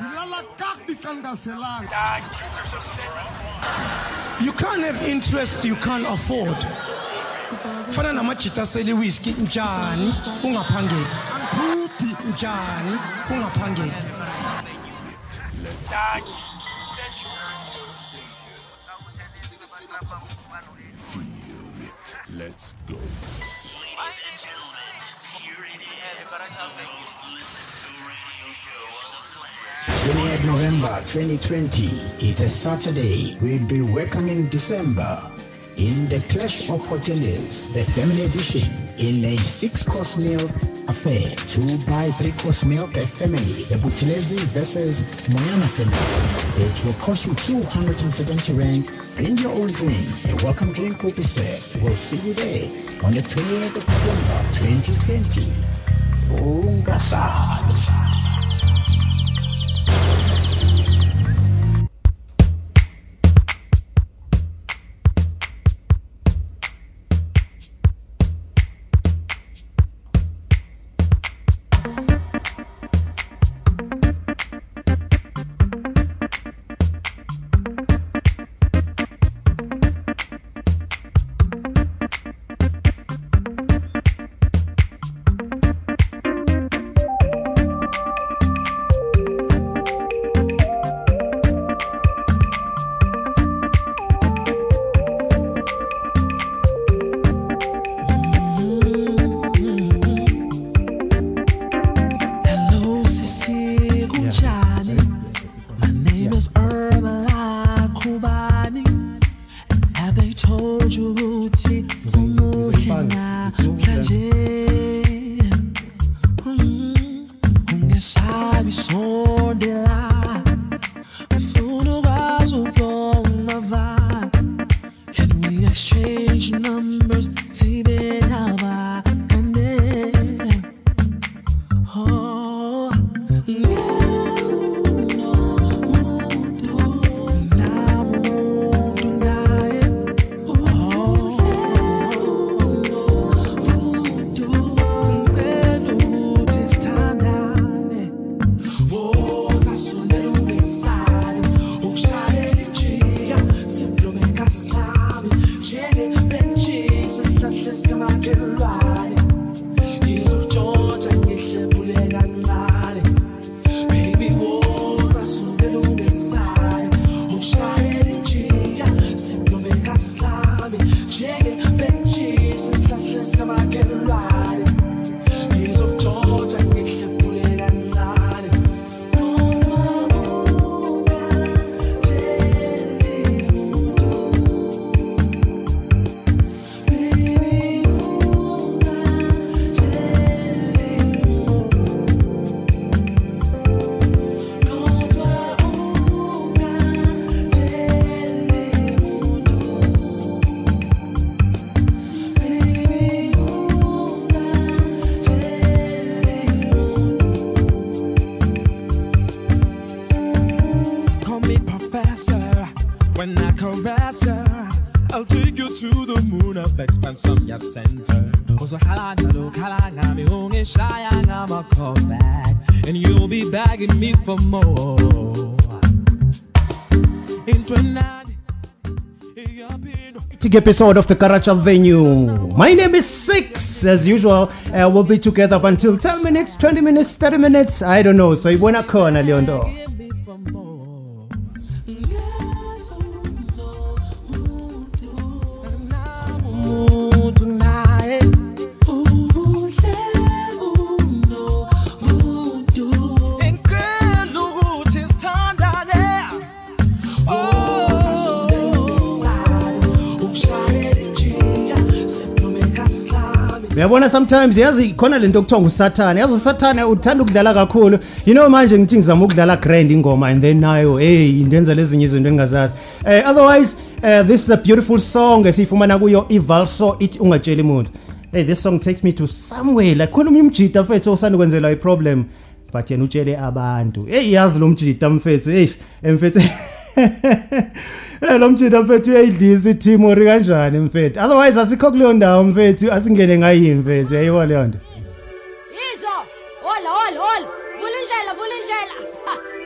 ngilala kakubi xa You can't have interests you can't afford. Kufana namajita asele whisky njani ungaphangeli andiphuphi njani ungaphangeli. Let's go. 28th November 2020. It's a Saturday. We'll be welcoming December in the Clash of Hoteliers, the family edition, in a six-course meal affair. Two by three-course meal per family. The Buthelezi versus Moyana family. It will cost you 270 rand. Bring your own drinks. A welcome drink will be served. We'll see you there on the 28th of November 2020. Ungasali. When I caress her. I'll take you to the moon of expansion, your center. Uzakhala njalo khala ngami ungishaya ngama call back and you'll be begging me for more. Nani iyaphinda episode of the Garage Avenue. My name is Six. As usual, uh, we'll be together up until 10 minutes, 20 minutes, 30 minutes. I don't know. So, ibona khona Leondo. Uyabona sometimes yazi khona lento okuthiwa ngusathane. Yazi usathane uthanda ukudlala kakhulu. You know manje ngithi ngizama ukudlala grand ingoma and then nayo hey ndenza lezinye izinto engingazazi. Uh, otherwise uh, this is a beautiful song esiyifumana kuyo ivalso ithi ungatsheli muntu. Hey this song takes me to somewhere like khona umnye umjida mfethu osanda kwenzelwa i-problem but yena utshele abantu. Hey yazi lo mjida mfethu hey mfethu Eh lo mjida mfethu uyayidlisa iTimori kanjani mfethu? Otherwise asikho kuleyo ndawo mfethu asingene ngayi mfethu? Uyayibona leyo nto. Yizo! Hola hola hola! Vula indlela vula indlela!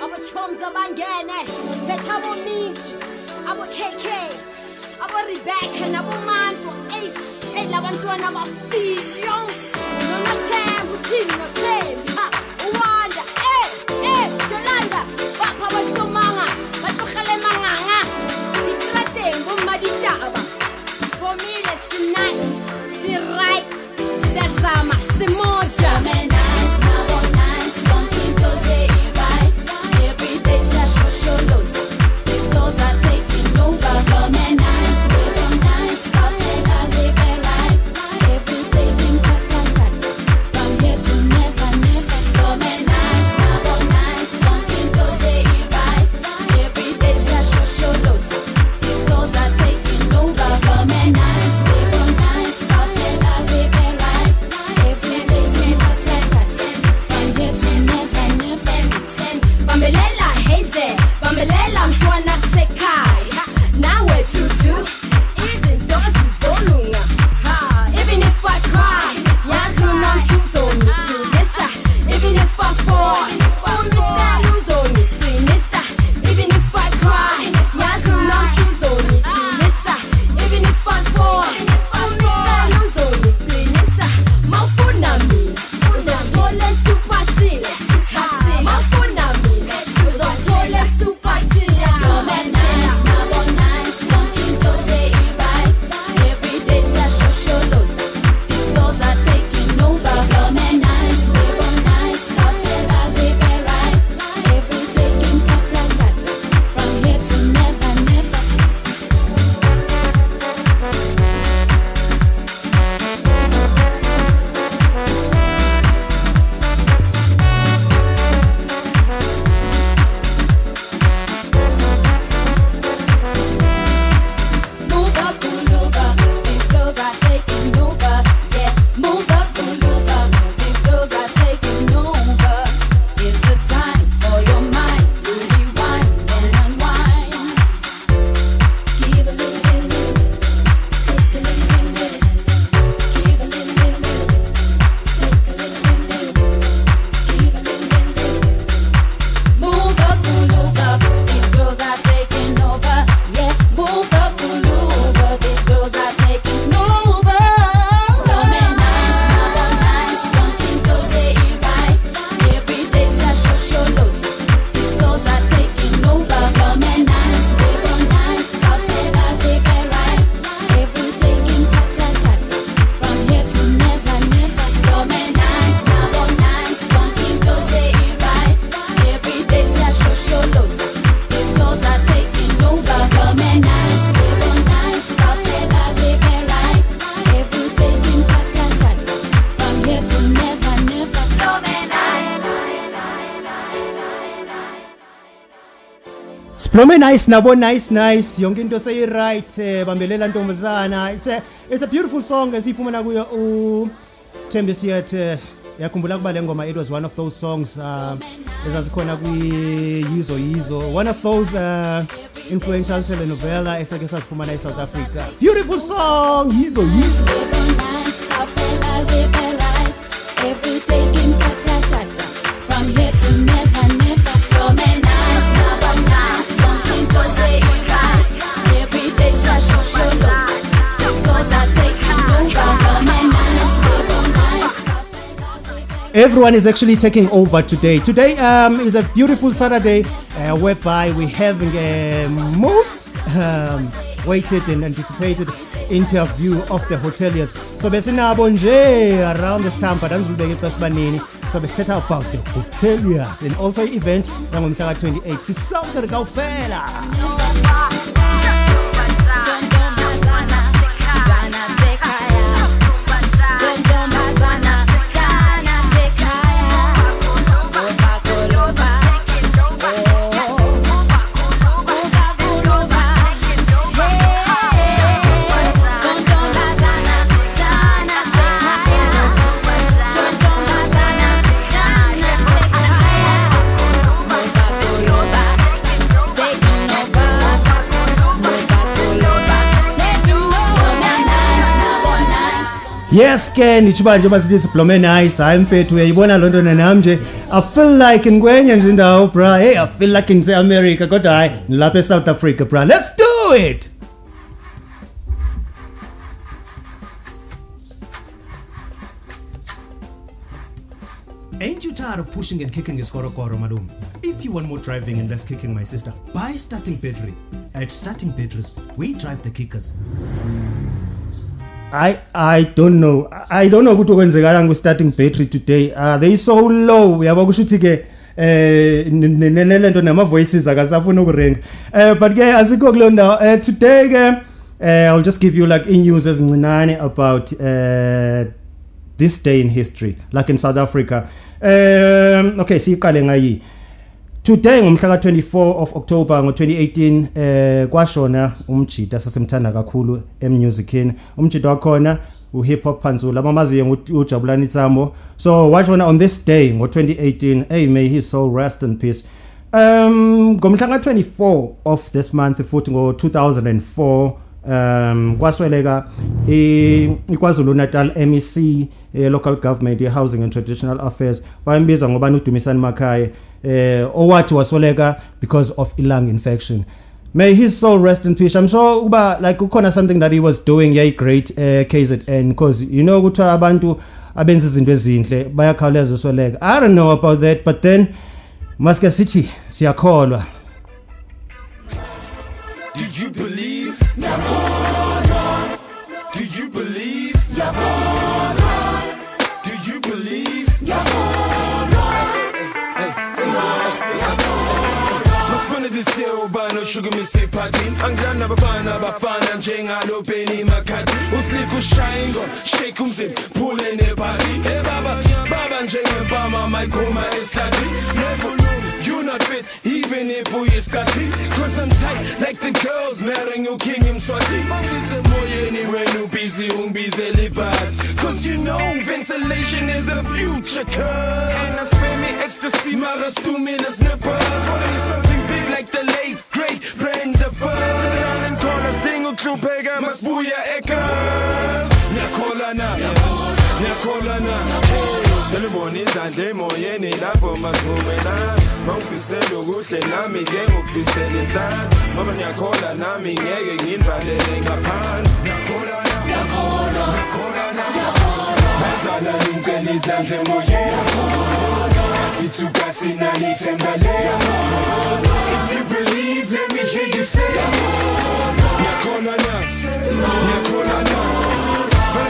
Abathomza bangene betha bominki abo KK abo Rebecca nabo Manto hey hey labantwana abafili yonke. nice nabo nice nice. Yonke into seyi-right um bambelela ntombazana. It's a, it's a beautiful song esiyifumana kuyo uthembi siyethe yakhumbula ukuba le ngoma it was one of those songs um ezazikhona kwi-yizo yizo. One of those uh, influential telenovela esake sazifumana e-south africa. Beautiful song yizo yizo. Every day in from here to never. everyone is actually taking over today. Today um, is a beautiful Saturday uh, whereby we're having a most um, waited and anticipated interview of the hoteliers. So besinabo nje around this time So xesbanini sobe sithetha about the hoteliers and also event yangomhla ka-28 sisonke likawufela yes ke ndithi uba njengoba sithi siblome nice hayi mfethu uyayibona loo nto nanam nje i feel like ngikwenye nje indawo bra hey i feel like ngise-america kodwa hayi nilapha e-south africa bra let's do it Ain't you tired of pushing and kicking Iskorokoro, Malum? If you want more driving and less kicking, my sister, buy Starting Battery. At Starting Batteries, we drive the kickers. I I don't know. I don't know ukuthi okwenzekala ngu-starting battery today. Uh, they so low. Uyabo kusho ukuthi ke eh n- n- nelento nama voices akasafuna ukurenga. Eh but ke asikho kulo ndawo. Eh today ke eh I'll just give you like in-news ezincinane about uh this day in history like in South Africa. Um okay, siqale ngayi. Today ngomhla ka24 of October ngo2018 eh kwashona umjida sasemthanda kakhulu emusicini. Umjida wakhona uhip hop phanzula abamaziyo ngu- uJabulani Tsambo. So washona on this day ngo2018. Hey may his soul rest in peace. Um ngomhla ka24 of this month futhi ngo2004 um kwasweleka i- iKwaZulu Natal MEC eh, local government ye housing and traditional affairs. Bayimbiza ngoba uDumisani Makhaya eh owathi wasweleka because of a lung infection. May his soul rest in peace. I'm sure kuba like kukhona something that he was doing yay great eh KZN because you know ukuthi abantu abenza izinto ezinhle bayakhawuleza usweleka. I don't know about that but then maske sithi siyakholwa. Did you believe? Ubani oshuka emisiphathini angidlani nabafana abafana njengalo Benny McCarthy uslip ushaya ingo shake umzimba phule nephathi hey eh, baba baba njengempama mayikhoma esihlathi level You not fit, even if we is cutty Cause I'm tight, like the girls marrying you king him swati moye anywhere you busy, ungibize libad Cause you know ventilation is the future I spend me ecstasy, mara stimulus nippers Wanna be something big like the late, great Brenda Buzz And corners, dingo klubheka, masbuya ekas Nyakhola na, nyakhola na. Selibona izandla emoyeni lapho mazumela Mawufisela ukuhle nami ke ngokufisela inhlanhla Ngoba ngiyakhola nami ngeke nginivalele ngaphandle Ngiyakhola Ngiyakhola Ngiyakhola Bazala ngicela izandla emoyeni Kasi to kasi nani tembele If you believe let me hear you say Ngiyakhola na Ngiyakhola na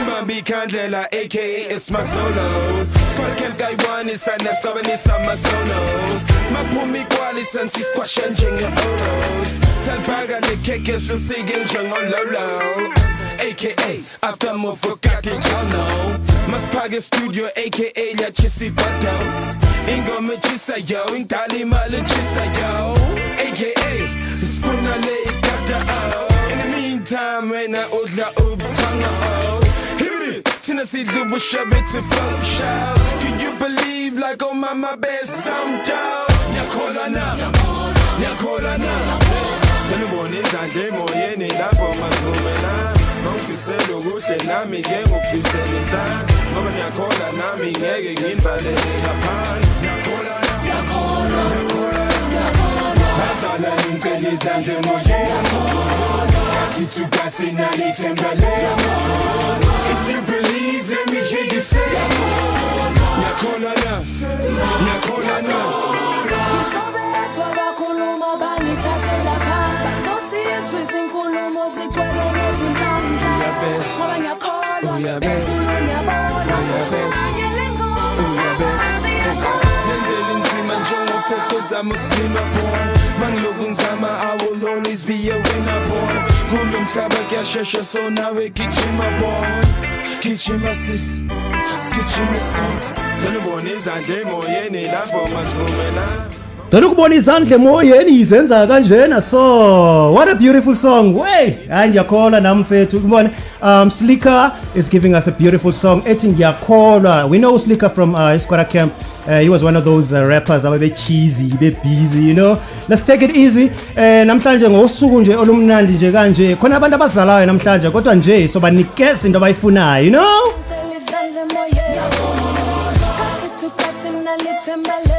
Bambi Candela, aka it's my solos. Squad camp guy one is that's stubborn is on my solos. My pumi quali sensi squash and jingle oros. Salpaga the cake is a singing jung on lolo. AKA, after more forgot it, y'all know. Mas paga studio, aka la chisi bato. Ingo me chisa yo. AKA, spuna le kata oh. In the meantime, oh. It, Tina see the wish a bit to fuck shout. Can you believe like oh mama best sound out? Nyakola na, nyakola na. Selibona izandla emoyeni lapho mazumela Ngokufisela ukuhle nami ke ngokufisela Ngoba ngiyakhola nami ngeke nginivalele ngaphandle Ngiyakhola ngiyakhola Bazala ngicela izandla emoyeni to kasi nalithembele If you believe let me hear you say Ngiyakhola na, ngiyakhola na Ngisobezwa Ngoba ngiyakholwa ezulu ngiyabona Shayele ngoma Nendlela inzima njengofesto zama ukuslima boy. Mangiloku ngizama I will always be a winner boy. Kulo mhlaba kuyashesha so nawe gijima boy. Gijima sis, sigijima sonke Selibona izandla emoyeni lapho masivumela Ngicela ukubona izandla emoyeni izenza kanjena so what a beautiful song. Hey, hayi ngiyakholwa nami mfethu ukubona um Slicker is giving us a beautiful song ethi ngiyakholwa. We know Slicker from uh, Squatter Camp. Uh, he was one of those uh, rappers ababe cheesy be busy you know let's take it easy eh namhlanje ngosuku nje olumnandi nje kanje khona abantu abazalayo namhlanje kodwa nje sobanikeza into abayifunayo you know Tell his eyes and my yeah.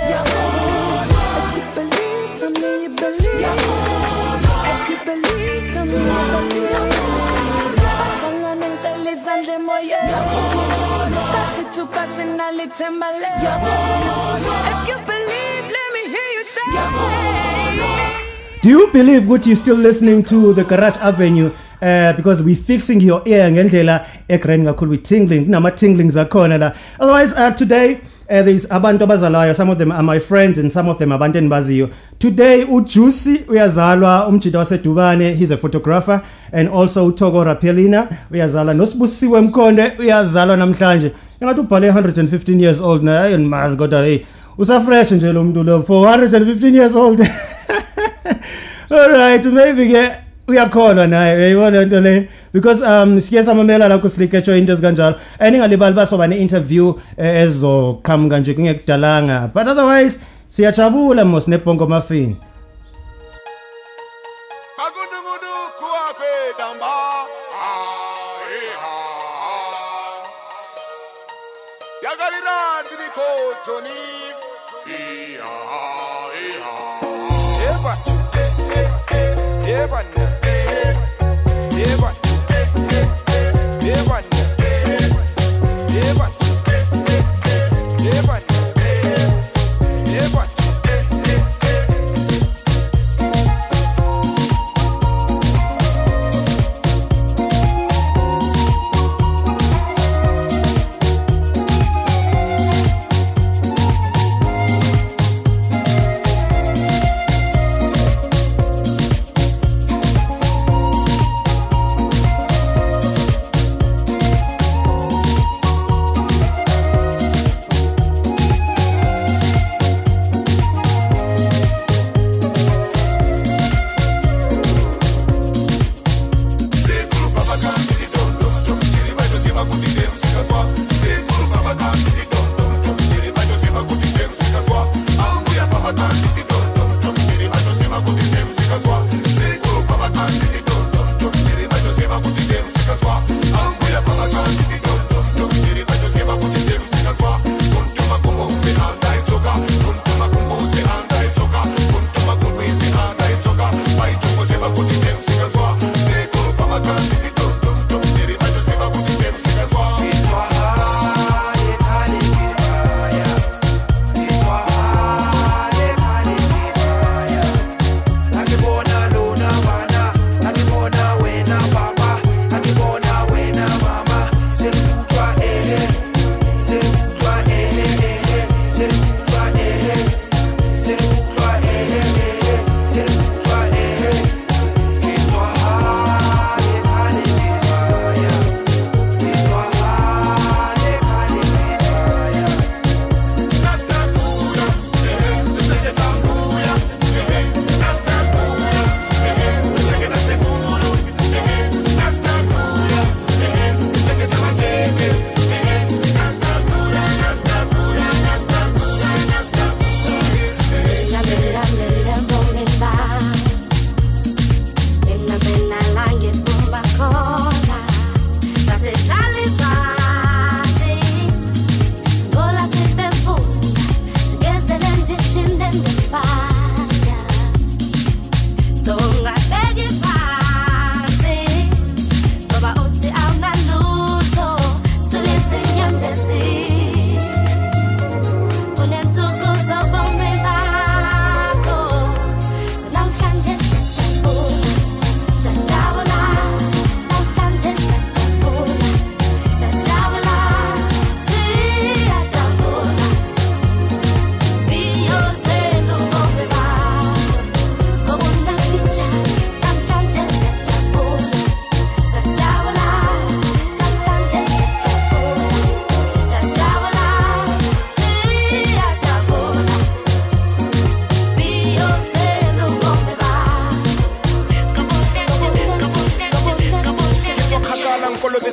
Do you believe what you're still listening to the Garage Avenue? Uh, because we fixing your ear ngendlela egrand kakhulu with tingling kunama tinglings akhona la otherwise uh, today uh, there's abantu abazalwayo some of them are my friends and some of them abantu endibaziyo. Today ujuicy uyazalwa umjida wasedubane he's a photographer and also utoko rapelina uyazalwa nosibusiwe mkhonde uyazalwa namhlanje. Engathi ubhale 115 years old na hayi ndimazi kodwa hey usafresh nje lo muntu lo for 115 years old. Alright maybe ke uyakholwa naye uyayibona into le? Because um siye samamela la kusiliketsho into ezikanjalo. And ingalibali basoba ne-interview eh, ezoqhamuka nje kungekudalanga. But otherwise siyajabula mos nebhongo muffin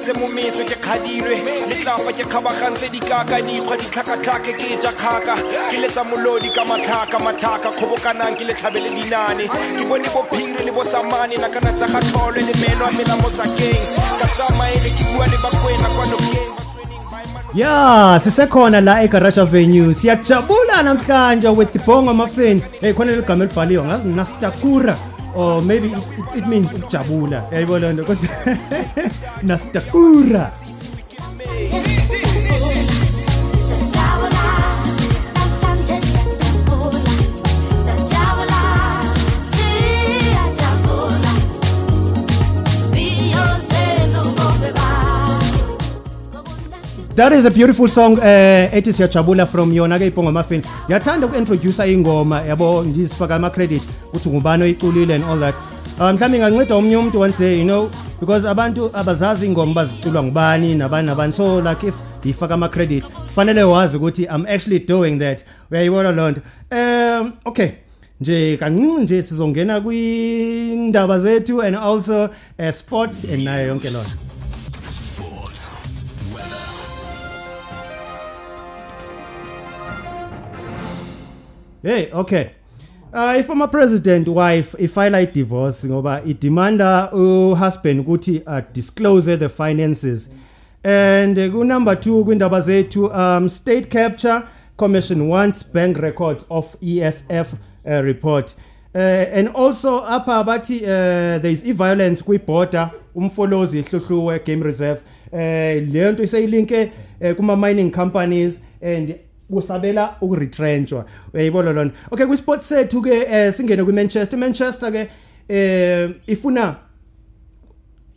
nkolobetse mo metso ke kgadilwe letlapa ke kgabagantse dikaka dikgwa ditlhakatlhake ke ja kgaka. Ke letsa molodi ka matlhaka matlhaka kgobokanang ke letlhabele dinane. Ke bone bophiri le bosamane. Nakana tsa ga tlholwe le melo a mela mo sakeng. Ka tsamaele ke bua le bakwena kwa nokeng. Ya sisekhona la egarage avenue. Siyajabula namhlanje with Bongo Muffin. Hey khona ligama elibhaliwe ngazi Nastakura or maybe it, it, it means ukujabula yayibona lento kodwa Nastakura That is a beautiful song eh ethi siyajabula from yona ke iBongo Muffin. Yathanda ukintroduce ingoma yabo ngizifaka ama credit ukuthi ngubani oyiculile and all that. Um mhlawumbe nganceda omnye umuntu one day you know because abantu abazazi ingoma baziculwa ngubani nabani nabani so like if ngifaka ama credit fanele wazi ukuthi I'm actually doing that. Uyayibona lonto. Um okay. nje kancinci nje sizongena kwindaba zethu and also uh, sports and nayo yonke lonto Hey, okay. Uh, ifoma president wife ifile divorce ngoba idemanda uhusband ukuthi uh, disclose the finances. And uh, ku number 2 kwindaba zethu um state capture commission wants bank records of EFF uh, report. Uh, and also apha bathi uh, there is e-violence kwi-border umfolozi ihluhluwe game reserve eh le nto iseyilinke eh, kuma mining companies and kusabela ukuretrenchwa. Uyayibona lona? Okay kwisport sethu ke eh, singene kwiManchester. Manchester ke eh ifuna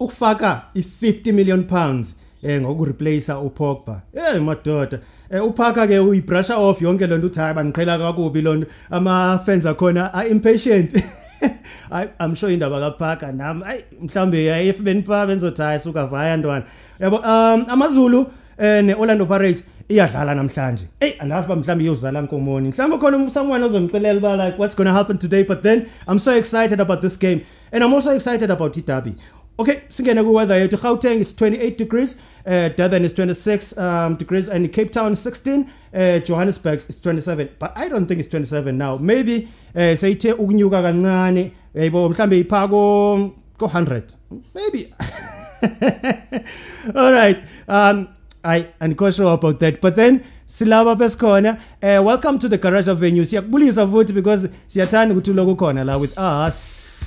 ukufaka i50 million pounds eh ngokureplace uPogba. Eh madoda. Uphaka ke uyibrusha off yonke lonto uthi hayi baniqhela kakubi lonto ama fans akhona are impatient. I I'm sure indaba kaPhaka nami ay mhlambe ayif benipha benzothi hayi suka vaya ntwana. Yabo um amaZulu eh neOrlando Pirates iyadlala namhlanje hey andazi ba mhlambe iyozala nkomoni mhlambe khona someone ozongixelela ba like what's going to happen today but then I'm so excited about this game and I'm also excited about Itabi Okay, singene ku weather yethu Gauteng is 28 degrees, uh, Durban is 26 um, degrees and Cape Town is 16, uh, Johannesburg is 27. But I don't think it's 27 now. Maybe uh, sayithe ukunyuka kancane, yabo mhlambe iphako ko 100. Maybe. All right. Um I andikho sure about that. But then silaba besikhona uh, welcome to the garage avenue. Siyakubulisa futhi because siyathanda ukuthi lokho khona la with us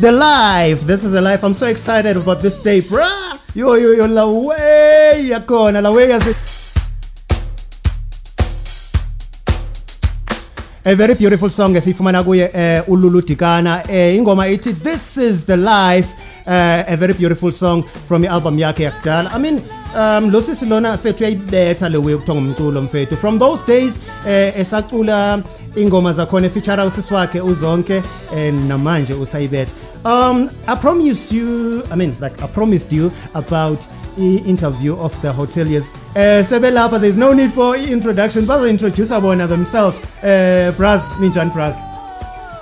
the life. This is the life. I'm so excited about this day, bruh. Yo, yo, yo, la way yakona, la way a very beautiful song esiyifumana kuye eh uLulu Dikana eh ingoma ithi this is the life uh, a very beautiful song from i-album yakhe yakudala i mean um lo sisi lona mfethu uyayibetha le way ukuthiwa ngumculo from those days eh esacula ingoma zakhona feature usisi wakhe uzonke and namanje usayibetha um i promised you i mean like i promised you about i-interview of the hoteliers. Uh, sebelapha there's no need for i-introduction bazo-introduce bona themselves. Uh, bras ninjani bras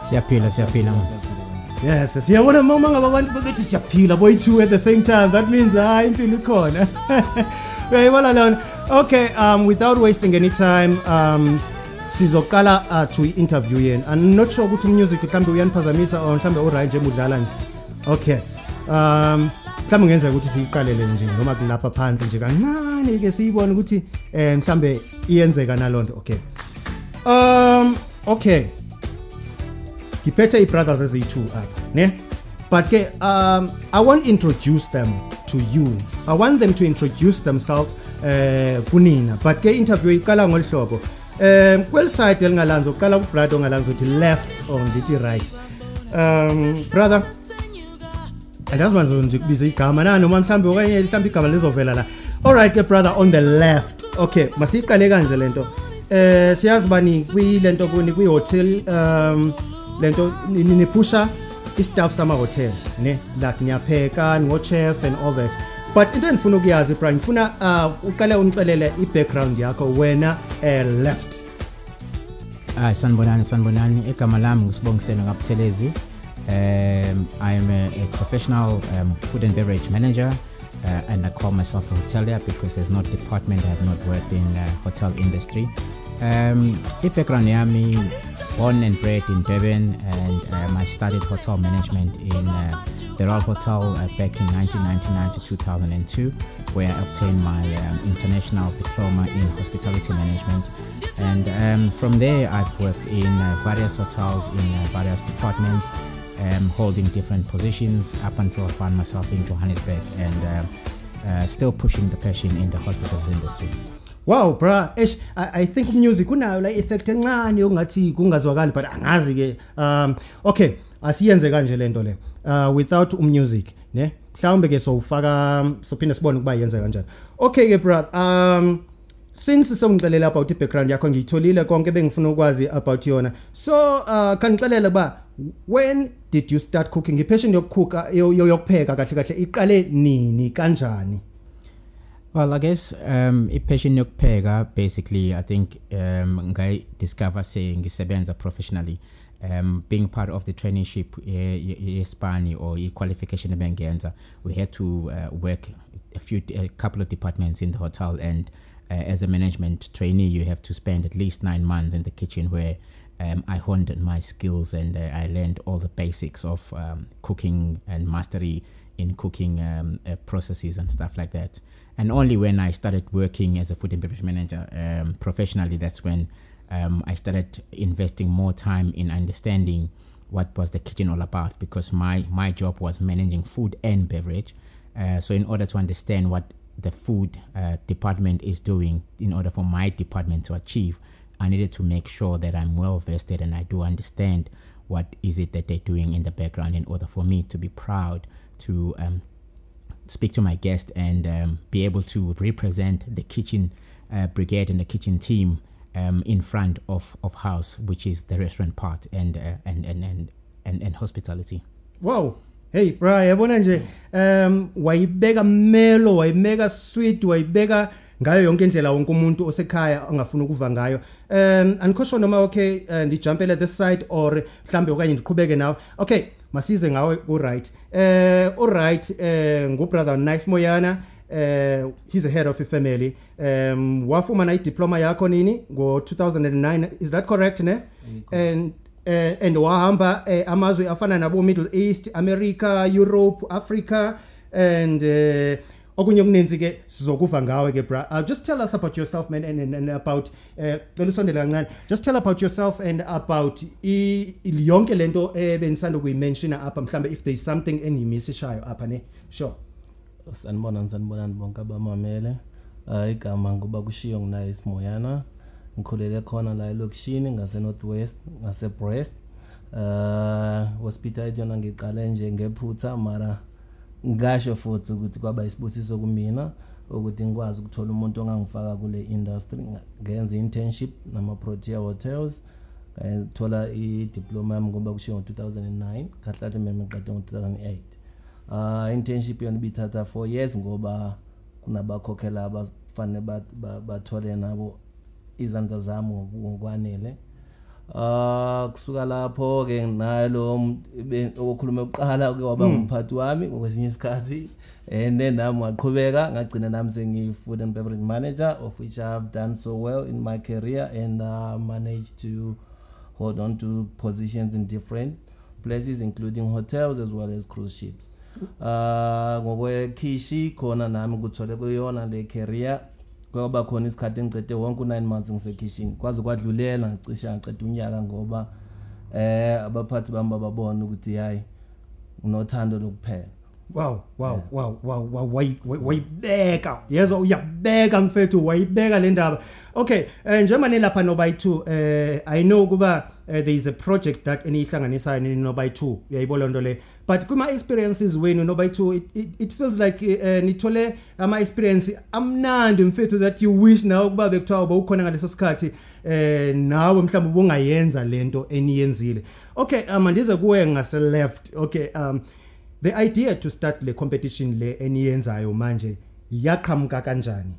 siyaphila siyaphila. Yes siyabona uma ngabe abantu bethi siyaphila boyi-two at the same time. That means hayi impilo ikhona. Uyayibona lona okay um without wasting any time um sizoqala uh, to i-interview yena. I'm not sure ukuthi umusic mhlawumbe uyaniphazamisa or mhlawumbe uright nje udlala nje. Okay. Um mhlawumbe ngenzeka ukuthi siyiqalele nje noma kulapha phansi nje kancane ke siyibone ukuthi eh mhlawumbe iyenzeka nalonto. Okay. Um okay. Ngiphethe i-brothers eziyi-two apha ne? But ke um i want introduce them to you. I want them to introduce themselves eh kunina. But ke interview iqala ngolu hlobo. Um kweli side elingalanzi uqala kubrother ongalanzi ukuthi left or ngithi right um brother andazi manje nje kubiza igama na noma mhlambe okanye mhlambe igama lizovela la alright ke brother on the left okay masiyiqale kanje lento eh siyazi bani kwilento kuni kwi hotel um lento ni- ni- niphusha istaff sama hotel ne like niyapheka ngo chef and all that but into endifuna ukuyazi Brian ngifuna uh, uqale unixelele i-background yakho wena eh, left. Hayi sanibonani sanibonani. Igama lami ngisibongisene ngabuthelezi. Um i'm a, a professional um, food and beverage manager uh, and i call myself a hotelier because there's no department i have not worked in uh, hotel industry um i-background yami born and bred in durban and um, i studied hotel management in uh, the royal hotel uh, back in 1999 to 2002 where i obtained my um, international diploma in hospitality management. And um, from there i've worked in uh, various hotels in uh, various departments um, holding different positions up until i found myself in johannesburg and um, uh, still pushing the passion in the hospitality industry wow bra eish I, i think music unayo la effect encane yokungathi kungazwakali but angazi ke um okay asiyenze kanje lento le. Uh, without umusic ne? Mhlawumbe ke sowufaka sophinde sibone ukuba yenze kanjani. Okay ke bra um since sewungixelela about i-background yakho ngiyitholile konke bengifuna ukwazi about yona. So uh kanixelele ba when did you start cooking? Ipassion yokukhooka yo- yo- yokupheka kahle kahle iqale nini kanjani? Well, I guess um i-passion yokupheka basically I think um ngay discover saying ngisebenza professionally um being part of the traineeship yespani or i-qualification ebengenza we had to uh, work a few a couple of departments in the hotel and uh, as a management trainee you have to spend at least 9 months in the kitchen where um, I honed my skills and uh, I learned all the basics of um, cooking and mastery in cooking um, uh, processes and stuff like that. And only when I started working as a food and beverage manager um, professionally, that's when um, I started investing more time in understanding what was the kitchen all about because my, my job was managing food and beverage. Uh, so, in order to understand what the food uh, department is doing, in order for my department to achieve, I needed to make sure that I'm well vested and I do understand what is it that they're doing in the background in order for me to be proud to um, speak to my guest and um, be able to represent the kitchen uh, brigade and the kitchen team um, in front of, of house, which is the restaurant part and, uh, and, and, and, and, and hospitality. wow. Hey bra yabona nje um wayibeka melo wayibeka sweet wayibeka ngayo yonke indlela wonke umuntu osekhaya angafuna ukuva ngayo. Um andikho noma okay uh, ndijumpele this side or mhlambe okanye ndiqhubeke nawe. Okay masize ngawe ku-right eh u-right eh ngubrother nice moyana. Eh he's a head of a family. Um wafumana idiploma yakho nini? Ngo-2009 is that correct ne? And eh and wahamba eh, amazwe afana nabo Middle East America Europe Africa and eh okunye okuninzi ke sizokuva ngawe ke bra. Uh, just tell us about yourself man and, and, and about eh cela usondele kancane. Just tell about yourself and about i i- yonke lento ebenisanda kuyimensiona apha mhlambe if there is something eniyimissishayo apha ne? Sure. Sanibonani sanibonani bonke abamamele. Uh, igama nguba kushiyo ngunaye isimoyana. Ngikhulele khona la elokishini ngase Northwest ngase Brest uh hospital yona ngiqale nje ngephutha mara ngasho futhi ukuthi kwaba isibusiso kumina ukuthi ngikwazi ukuthola umuntu ongangifaka kule industry ngenza internship nama Protea Hotels ngayithola i-diploma yami ngoba kushiwo ngo-2009 kahlahle mina ngiqede ngo-2008 uh internship yona ibithatha 4 years ngoba kunabakhokhela abafanele ba- ba- bathole nabo izandla zami ngoku- ngokwanele. Ah kusuka lapho ke nalo m- be- okukhuluma ukuqala ke waba Mm. umphathi wami ngokwesinye isikhathi. And then nami ngaqhubeka ngagcina nami sengiyi food and beverage manager of which I have done so well in my career and uh, managed to hold on to positions in different places including hotels as well as cruise ships. Uh ngokwekhishi khona nami kuthole kuyona le career. Kwaba khona isikhathi engiqede wonke u9 months ngisekhishini. Kwaze kwadlulela ngicisha ngiqeda unyaka ngoba eh abaphathi bami bababona ukuthi hayi unothando lokuphela. Wow wow wow wow wow wayi- wayi- wayibeka yezwa uyabeka mfethu wayibeka le ndaba? Okay eh, njengoba nilapha nobayi2 eh i know kuba uh, there is a project that enihlanganisayo nini nobayi2 uyayibona nto le? But kuma experiences wenu nobayi2 it, it, it feels like uh, nithole ama experience amnandi mfethu that you wish nawe kuba bekuthiwa uba ukhona ngaleso sikhathi. Eh nawe mhlawumbe ubungayenza lento eniyenzile. Okay um ndize kuwe ngase left okay um the idea to start le competition le eniyenzayo manje yaqhamuka kanjani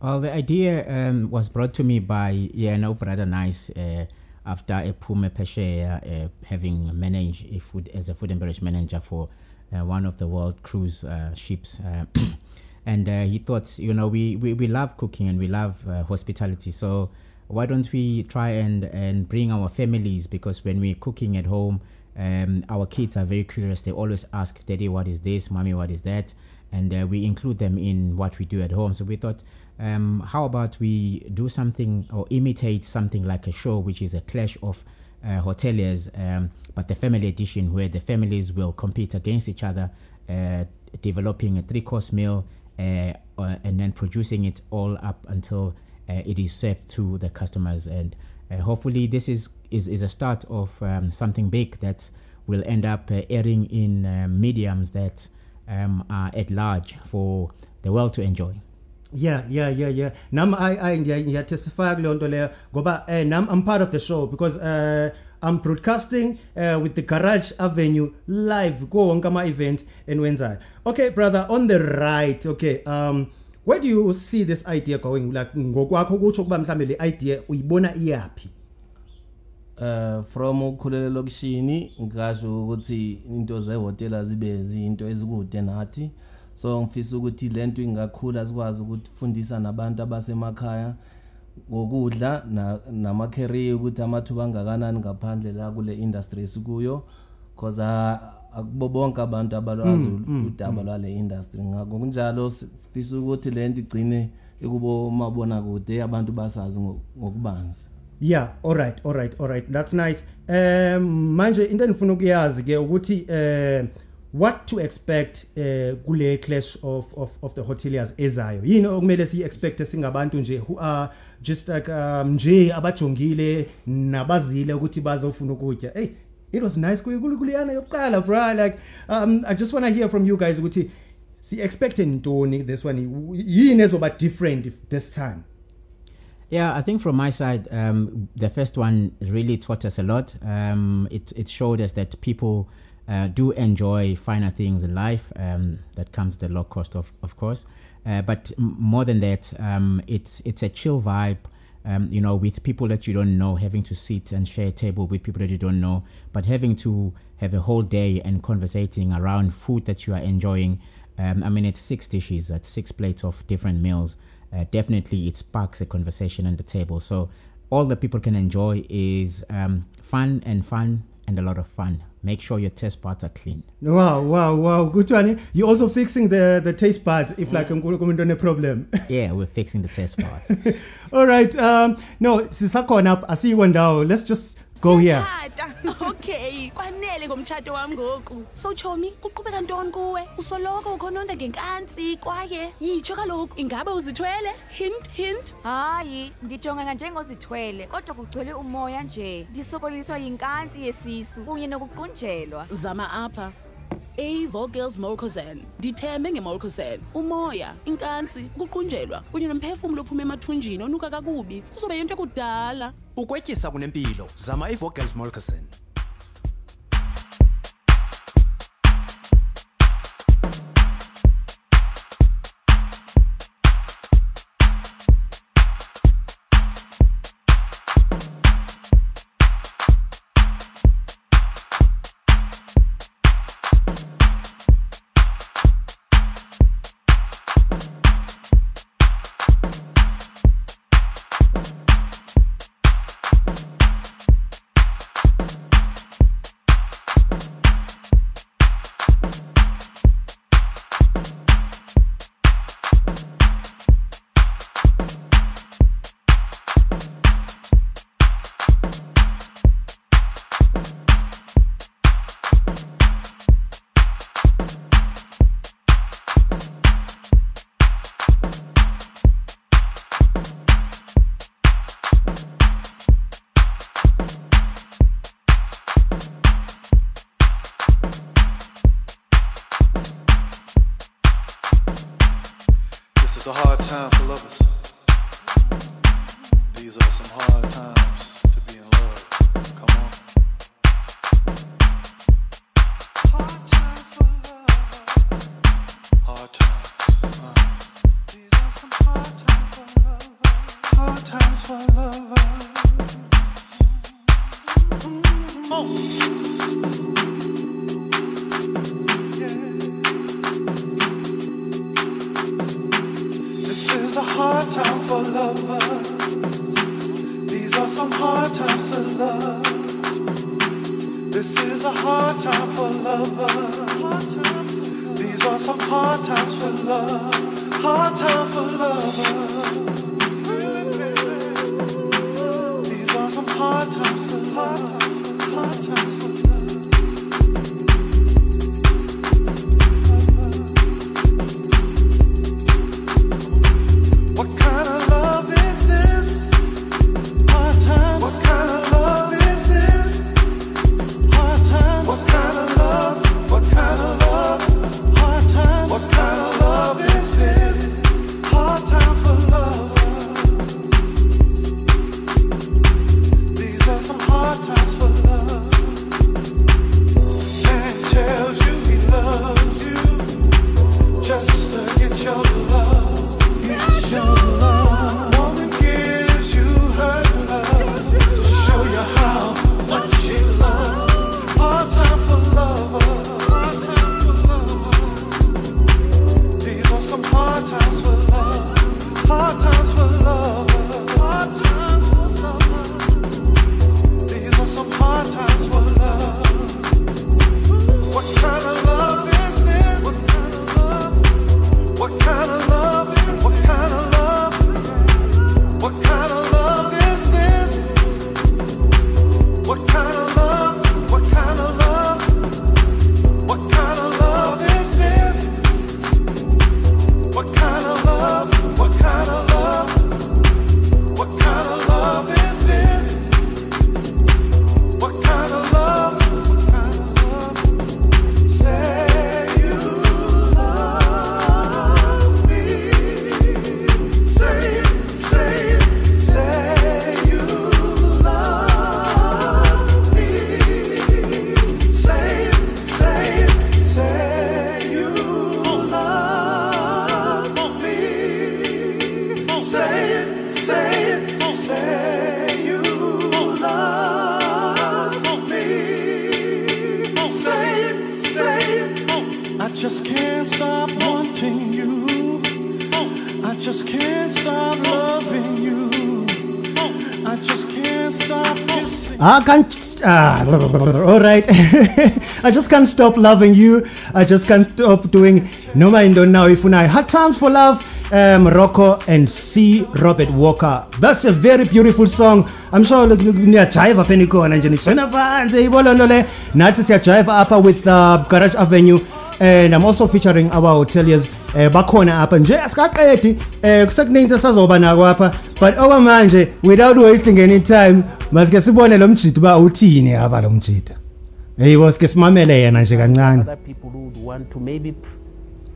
Well, the idea um, was brought to me by yeah, no brother nice uh, after a Pume Pesheya uh, having managed a food as a food and beverage manager for uh, one of the world cruise uh, ships. Uh, and uh, he thought, you know, we, we, we love cooking and we love uh, hospitality. So why don't we try and, and bring our families? Because when we're cooking at home, um, our kids are very curious. They always ask, Daddy, what is this? Mommy, what is that? And uh, we include them in what we do at home. So we thought, um, how about we do something or imitate something like a show, which is a clash of uh, hoteliers, um, but the family edition, where the families will compete against each other, uh, developing a three course meal uh, uh, and then producing it all up until uh, it is served to the customers. And uh, hopefully, this is, is, is a start of um, something big that will end up uh, airing in uh, mediums that um, are at large for the world to enjoy. yeah yeah yeah yeah nam i kuleyo nto leyo ngoba eh nam i'm part of the show because uh I'm broadcasting uh, with the Garage Avenue live ko wonke ama event enwenzayo. Okay brother on the right okay um where do you see this idea going? Like ngokwakho kutsho kuba mhlambe le idea uyibona iyapi? uh from ukukhulele lokishini ngisho ukuthi into zehotela zibe izinto ezikude nathi. So ngifisa ukuthi lento ingakhula sikwazi ukufundisa nabantu abasemakhaya ngokudla na- nama career ukuthi amathuba angakanani ngaphandle la kule industry esikuyo. Because ah, akubo bonke abantu abalwazi Mm, mm, udaba lwale industry ngakho kunjalo sifisa ukuthi lento igcine ekubo mabona kude abantu basazi ngo- ngokubanzi Yeah, all right, all right, all right. That's nice. Um manje into enifuna ukuyazi ke ukuthi eh what to expect eh kule clash of of of the hoteliers ezayo. Yini okumele si expect singabantu nje who are just like um nje abajongile nabazile ukuthi bazofuna ukutya. Hey, it was nice bro like um I just want to hear from you guys ukuthi si expect ntoni this one yini ezoba different this time. Yeah, I think from my side, um, the first one really taught us a lot. Um, it, it showed us that people uh, do enjoy finer things in life. Um, that comes the low cost, of, of course. Uh, but more than that, um, it's, it's a chill vibe. Um, you know, with people that you don't know, having to sit and share a table with people that you don't know, but having to have a whole day and conversating around food that you are enjoying. Um, I mean, it's six dishes, that's six plates of different meals uh, definitely it sparks a conversation on the table. So all that people can enjoy is um, fun and fun and a lot of fun. Make sure your taste buds are clean. Wow, wow, wow. Good one. You're also fixing the the taste buds if like I'm going to a problem. yeah, we're fixing the taste buds. All right. Um no, sisakhona Go here. Okay, kwanele ngomtshato wami ngoku. So Chomi, kuqhubeka ntoni kuwe? Usoloko ukhononda ngenkansi kwaye yitsho kaloku ingabe uzithwele? Hint hint. Hayi, ndijongeka njengozithwele kodwa kugcwele umoya nje. Ndisokoliswa yinkansi yesisu kunye nokuqunjelwa. Zama apha. A Vogels Molkozan dithembe ngemolkozan umoya inkansi ukuqunjelwa kunye nomphefumulo ophuma emathunjini onuka kakubi. Kuzobe yinto ekudala ukwetyisa kunempilo. Zama ivogels molkozan I can't. Ah, all right. I just can't stop loving you. I just can't stop doing No Mind On Now If I Hard Times for Love, um, Rocco and C. Robert Walker. That's a very beautiful song. I'm sure niyajiva pheni khona nje nishona phansi ibolo nto le nathi Chaiva apha with uh, Garage Avenue and I'm also featuring our hoteliers eh bakhona apha nje asikaqedi eh kusekuningi sazoba nako apha but oh, okwamanje without wasting any time masike sibone lo mjidi uba uthini apha lo mjidi eyibo sike simamele yena nje kancane. Other people would want to maybe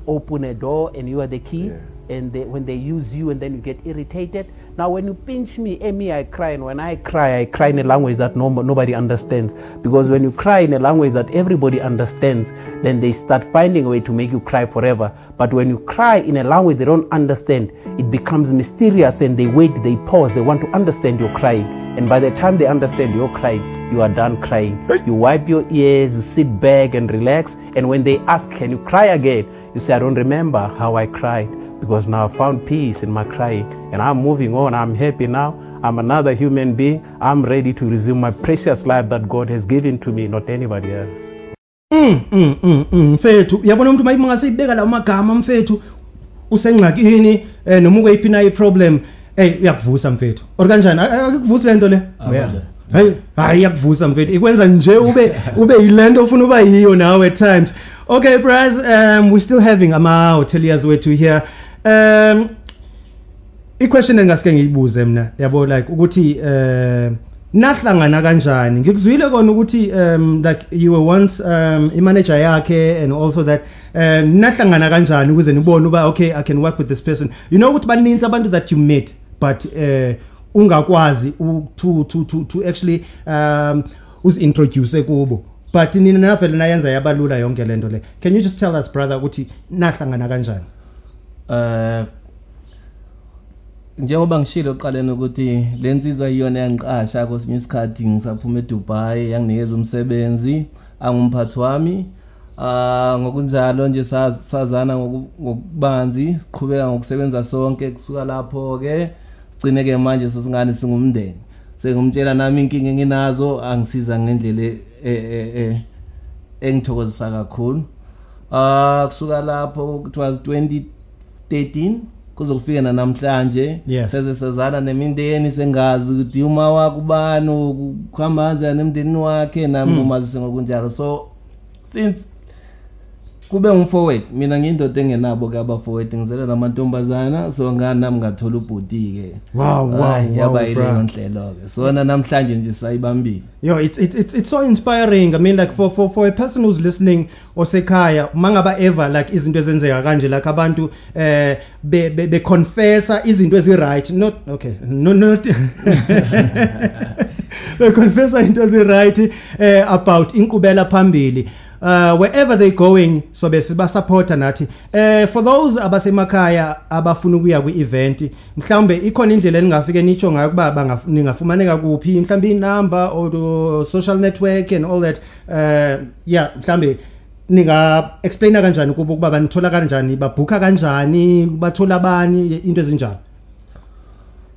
open a door and you are the key and they, when they use you and then you get irritated now when you pinch me eh, me i cry and when i cry i cry in a language that no, nobody understands. Because when you cry in a language that everybody understands then they start finding a way to make you cry forever. But when you cry in a language they don't understand it becomes mysterious and they wait they pause they want to understand your crying. And by the time they understand you're crying you are done crying. You wipe your ears you sit back and relax and when they ask can you cry again? you say i don't remember how i cried because now i found peace in my crying and i'm moving on. I'm happy now. I'm another human being. I'm ready to resume my precious life that god has given to me not anybody else. Mm mm mm mm mfethu. Uyabona umuntu mayibe ngasibeka la magama mfethu? Usengxakini eh noma ukweyiphi na iproblem. Hey uyakuvusa mfethu. Or kanjani? Akikuvusi le nto le? Hayi hayi iyakuvusa mfethu. Ikwenza nje ube ube yilento ofuna uba yiyo nawe at times. Okay bras um we're still having ama hoteliers wethu here um iquestion engasike ngiyibuze mina yabo like ukuthi eh nahlangana kanjani? Ngikuzwile kona ukuthi um like you were once um imanager yakhe and also that um nahlangana kanjani ukuze nibone uba okay I can work with this person? You know ukuthi baninzi abantu that you met but eh ungakwazi u- to to to to actually um uzintroduce kubo. But nina navele nayenza yabalula yonke lento le. Can you just tell us brother ukuthi nahlangana kanjani? Eh njengoba ngishilo oqaleni ukuthi lensizwa iyona yangiqasha kwesinye isikhathi ngisaphuma eDubai yanginikeza umsebenzi angumphathi wami. Ah ngokunjalo nje saz- sazana ngoku- ngokubanzi siqhubeka ngokusebenza sonke. Kusuka lapho ke sigcine ke manje sesingane singumndeni. Sengumtshela nami inkinga enginazo angisiza ngendlela e- e- e- engithokozisa kakhulu. Ah kusuka lapho it was 2013 kuzokufika namhlanje Yes. seze sazana nemindeni sengazi ukuthi uma wakho ubani ukuhamba kanjani emndenini wakhe nami Mm. kumazise ngokunjalo so since kube ngumfowethu mina ngiyindoda engenabo ke abafowethu ngizela namantombazana so ngani nami ngathola ubhuti ke Wow, wow, wow, yaba bro. yileyo nhlelo ke sona namhlanje nje sayibambile Yo, it's it's it's it's so inspiring. I mean, like for for for a person who's listening osekhaya, mangaba ever like izinto ezenzeka kanje like abantu eh be be, be confessa izinto ezi right. Not okay. No not Be confessa into ezi right eh about inkubela phambili. Uh wherever they going so bese ba supporta nathi. Eh for those abasemakhaya abafuna ukuya kwi event, mhlambe ikhona indlela elingafike nicho ngayo kuba bangaf- ningafumaneka kuphi, mhlambe inumber or the social network and all that. Uh yeah, mhlambe ninga explaina kanjani kubo kuba banithola kanjani, babhuka kanjani, bathola abani into ezinjalo.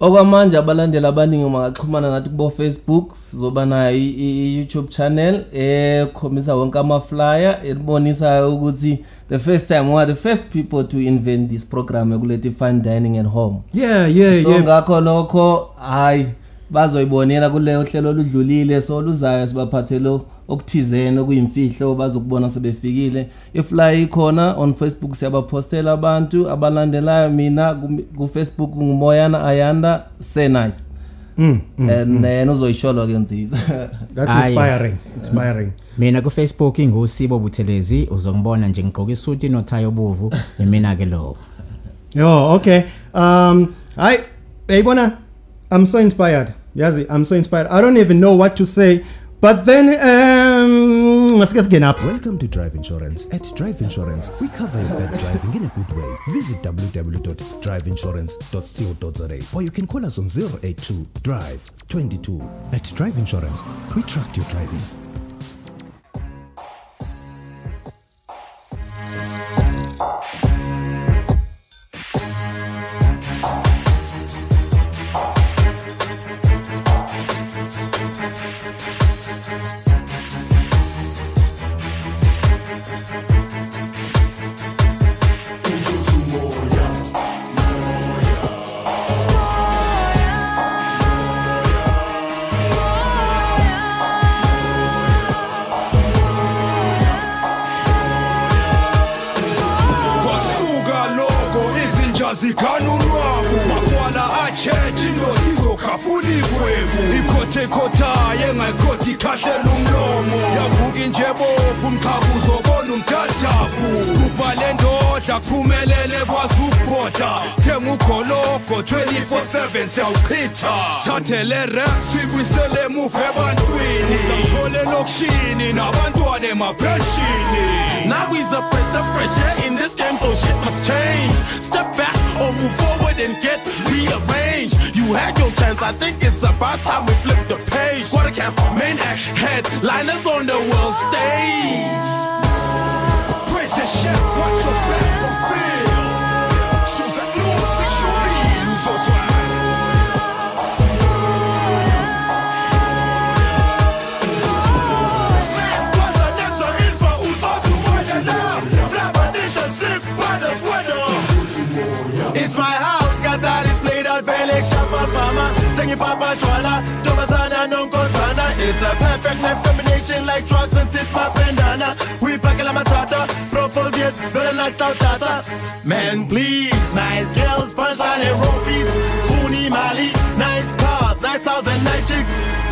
Okwamanje abalandeli abaningi bangaxhumana nathi kubo Facebook sizoba nayo i- i- i- YouTube channel ekhombisa wonke ama-flyer elibonisa ukuthi the first time we are the first people to invent this program ekulethi fine dining at home Yeah, yeah, so yeah. ngakho lokho hayi bazoyibonela kuleyo hlelo oludlulile so luzayo sibaphathelo okuthizeni okuyimfihlo bazokubona sebefikile ifly ikhona on facebook siyabapostela abantu abalandelayo mina ku- ku-facebook ngumoyana ayanda say nice Mm, mm, and mm. then uzoyisholwa ke nziza That's Hayi. inspiring. Inspiring. mina kufacebook ingusibo buthelezi uzongibona nje ngigqoka isuti nothayi obuvu yimina ke lowo Yo, okay. Um, I, Ebona, I'm so inspired. Yazi, I'm so inspired. I don't even know what to say. But then, um, get get up. Welcome to Drive Insurance. At Drive Insurance, we cover your bad driving in a good way. Visit www.driveinsurance.co.za or you can call us on 082 Drive 22. At Drive Insurance, we trust your driving.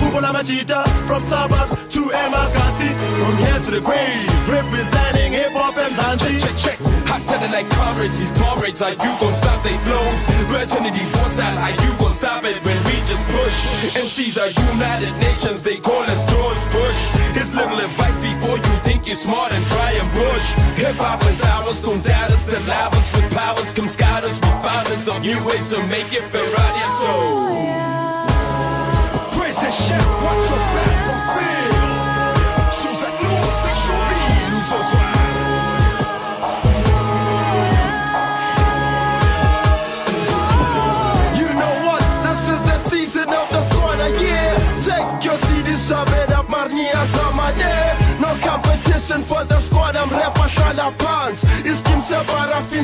Chicks Pupula Machita, from suburbs to Emakasi From here to the grave, representing hip hop and Zanji Check, check, check. I tell it like courage, these bar rates, are you gon' stop they flows? Virginity war style, are you gon' stop it when we just push? MCs are United Nations, they call us George Bush. Here's little advice before you think you're smart and try and push. Hip hop is ours, don't doubt us, the us with powers come scouters, we found us on new ways to make it Ferrari, so. Oh, Praise Hey chef, watch your back for fear. Sous-ethnos, c'est nous osons. Competition for the squad, I'm rapper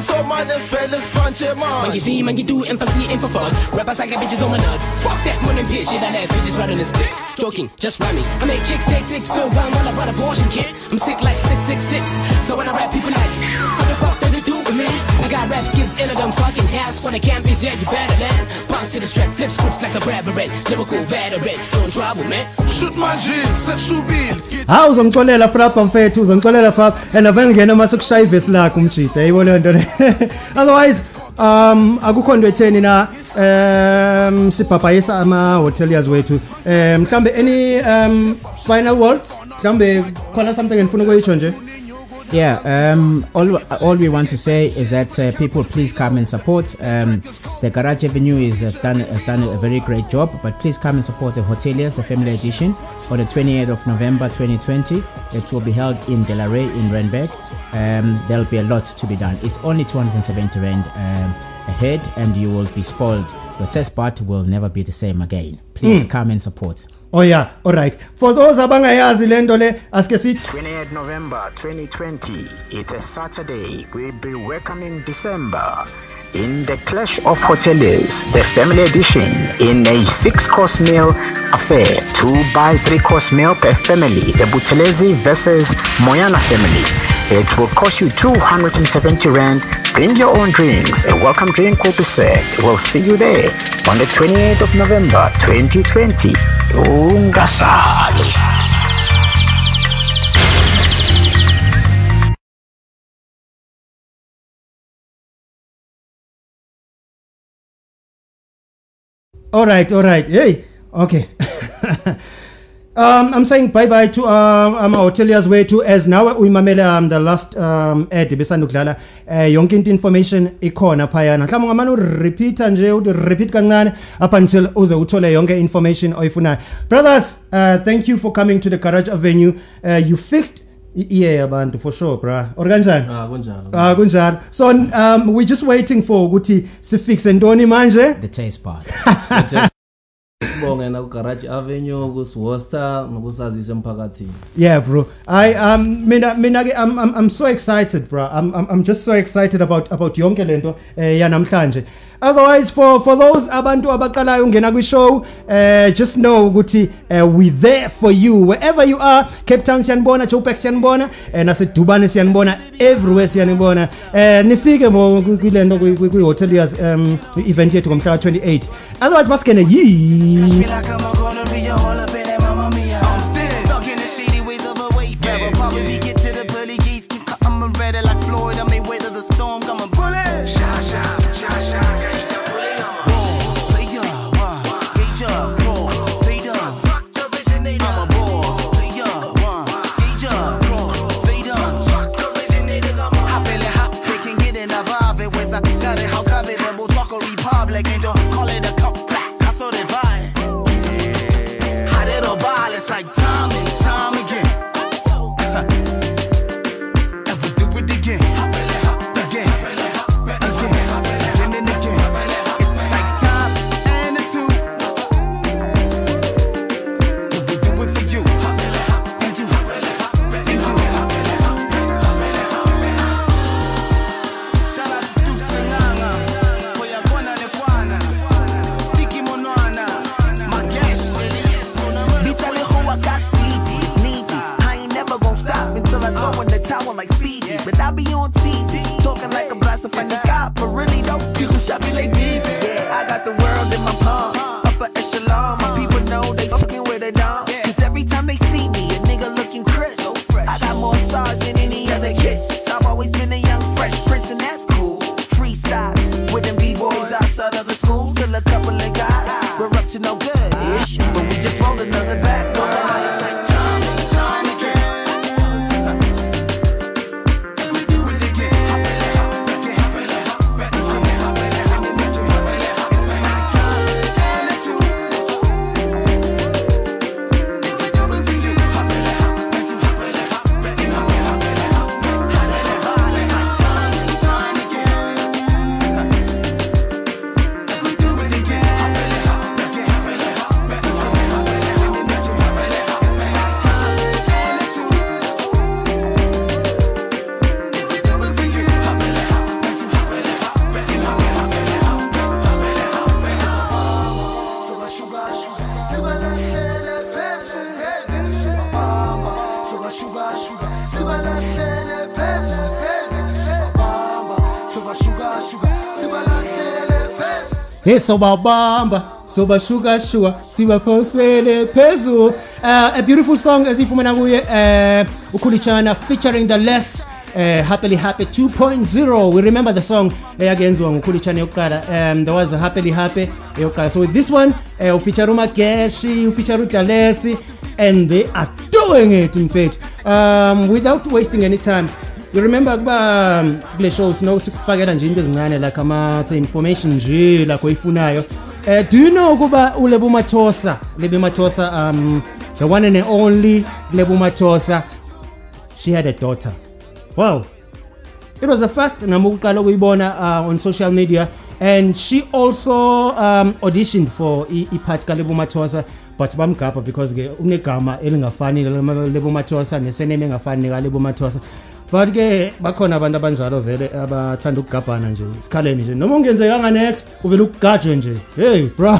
so man is Belis Panche When you Man. see man, you do emphasis in for fucks. Rappers, I got bitches on my nuts. Fuck that money bitch shit, I let bitches riding the stick. Joking, just rhyming. I make chicks take six pills on while I ride abortion kid. I'm sick like 666. So when I rap, people like, what the fuck does it do with me? I got rap skills in them fucking house. When I can't yeah, you better than. Bounce to the strap, flip scripts like a Braveret. Lyrical veteran, don't trouble, man. Shoot my jeans, set shubil. hawu uzongixolela frapha mfethu uzongixolela frapha and avele ngena mase kushaya ivesi lakho umjida yayibona leyo nto le otherwise um akukho nto etheni na um sibhabhayisa ama-hoteliers wethu um mhlambe any um final words mhlambe khona something endifuna ukuyitsho nje Yeah, um, all, all we want to say is that uh, people please come and support. Um, the Garage Avenue is has done has done a very great job, but please come and support the Hoteliers, the Family Edition, on the 28th of November 2020. It will be held in Delaray in Renberg. Um, there'll be a lot to be done. It's only 270 rand um, ahead, and you will be spoiled. Your test part will never be the same again. Please Mm. come and support. oh yeah alright for those abangayazi le nto le asike sithi 28 November 2020. It's a Saturday. We'll be welcoming December in the Clash of Hoteliers, the family edition, in a six-course meal affair, two by three-course meal per family. The Buthelezi versus Moyana family. It will cost you 270 rand. Bring your own drinks. A welcome drink will be served. We'll see you there on the 28th of November 2020. Ungasali. alright alright hey okay um i'm saying bye bye to um ama-hoteliers wethu as nawe uyimamele um the last um ad besandukudlala eh yonke into information ikhona phayana. Mhlawumbe ungamane urepeata nje urepeat kancane up until uze uthole yonke information oyifunayo. Brothers uh, thank you for coming to the garage avenue. Uh, you fixed i- iye yabantu for sure bra or kanjani? Ah kunjalo. ah kunjalo. So um we're just waiting for ukuthi sifixe ntoni manje? The taste part. sibonge na ku Garage Avenue ku Worcester nokusazisa emphakathini Yeah, bro. I um mina mina ke I'm, I'm I'm so excited, bro. I'm I'm, I'm just so excited about about yonke lento eh yanamhlanje. Otherwise for for those abantu abaqalayo ungena kwi show, eh just know ukuthi uh, we there for you wherever you are. Cape Town siyanibona, Joburg siyanibona, eh nase Dubane siyanibona, everywhere siyanibona. Eh nifike mo kulento kwi hotel yas um event yethu ngomhla ka 28. Otherwise basikene yi Hey sobabamba sugar, shuka sibaphosele phezulu uh, a beautiful song esifumana kuye uh, ukhulichana featuring the less uh, happily happy 2.0 we remember the song eyakenziwa ngukhulichana yokuqala um, there was a happily happy yokuqala. So this one uh, ufeature umageshi ufeature udalesi and they are doing it fact. Um, without wasting any time you remember kuba um, kule show sino sikufakela nje into ezincane like ama information nje lakho oyifunayo uh, do you know ukuba ulebo mathosa lebe mathosa um the one and only lebo mathosa she had a daughter. Wow. It was the first nami ukuqala ukuyibona uh, on social media and she also um, auditioned for i- ipart kalebo mathosa but bamgabha because ke unegama elingafani lebo mathosa neseneme engafani nekalebo mathosa. But ke bakhona abantu abanjalo vele abathanda ukugabhana nje isikhaleni nje. Noma ungenzekanga next uvele ukugajwe nje. Hey bro.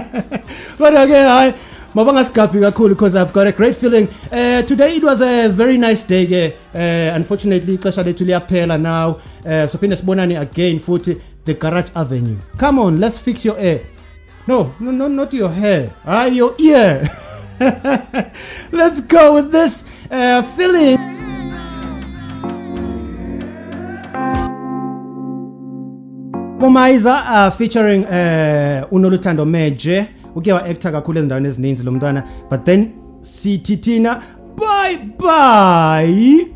Kodwa ke hayi mabangasigabhi kakhulu because i've got a great feeling. Uh, today it was a very nice day ke. Uh, unfortunately ixesha lethu liyaphela now. Uh, sophinde sibonane again futhi the garage avenue. Come on let's fix your air no no, no not your hair. Ah your ear. Let's go with this uh, feeling Bomaiza uh, featuring uh, unoluthando meje uke wa actor kakhulu ezindaweni ezininzi lo mntwana. But then sithi thina bye bye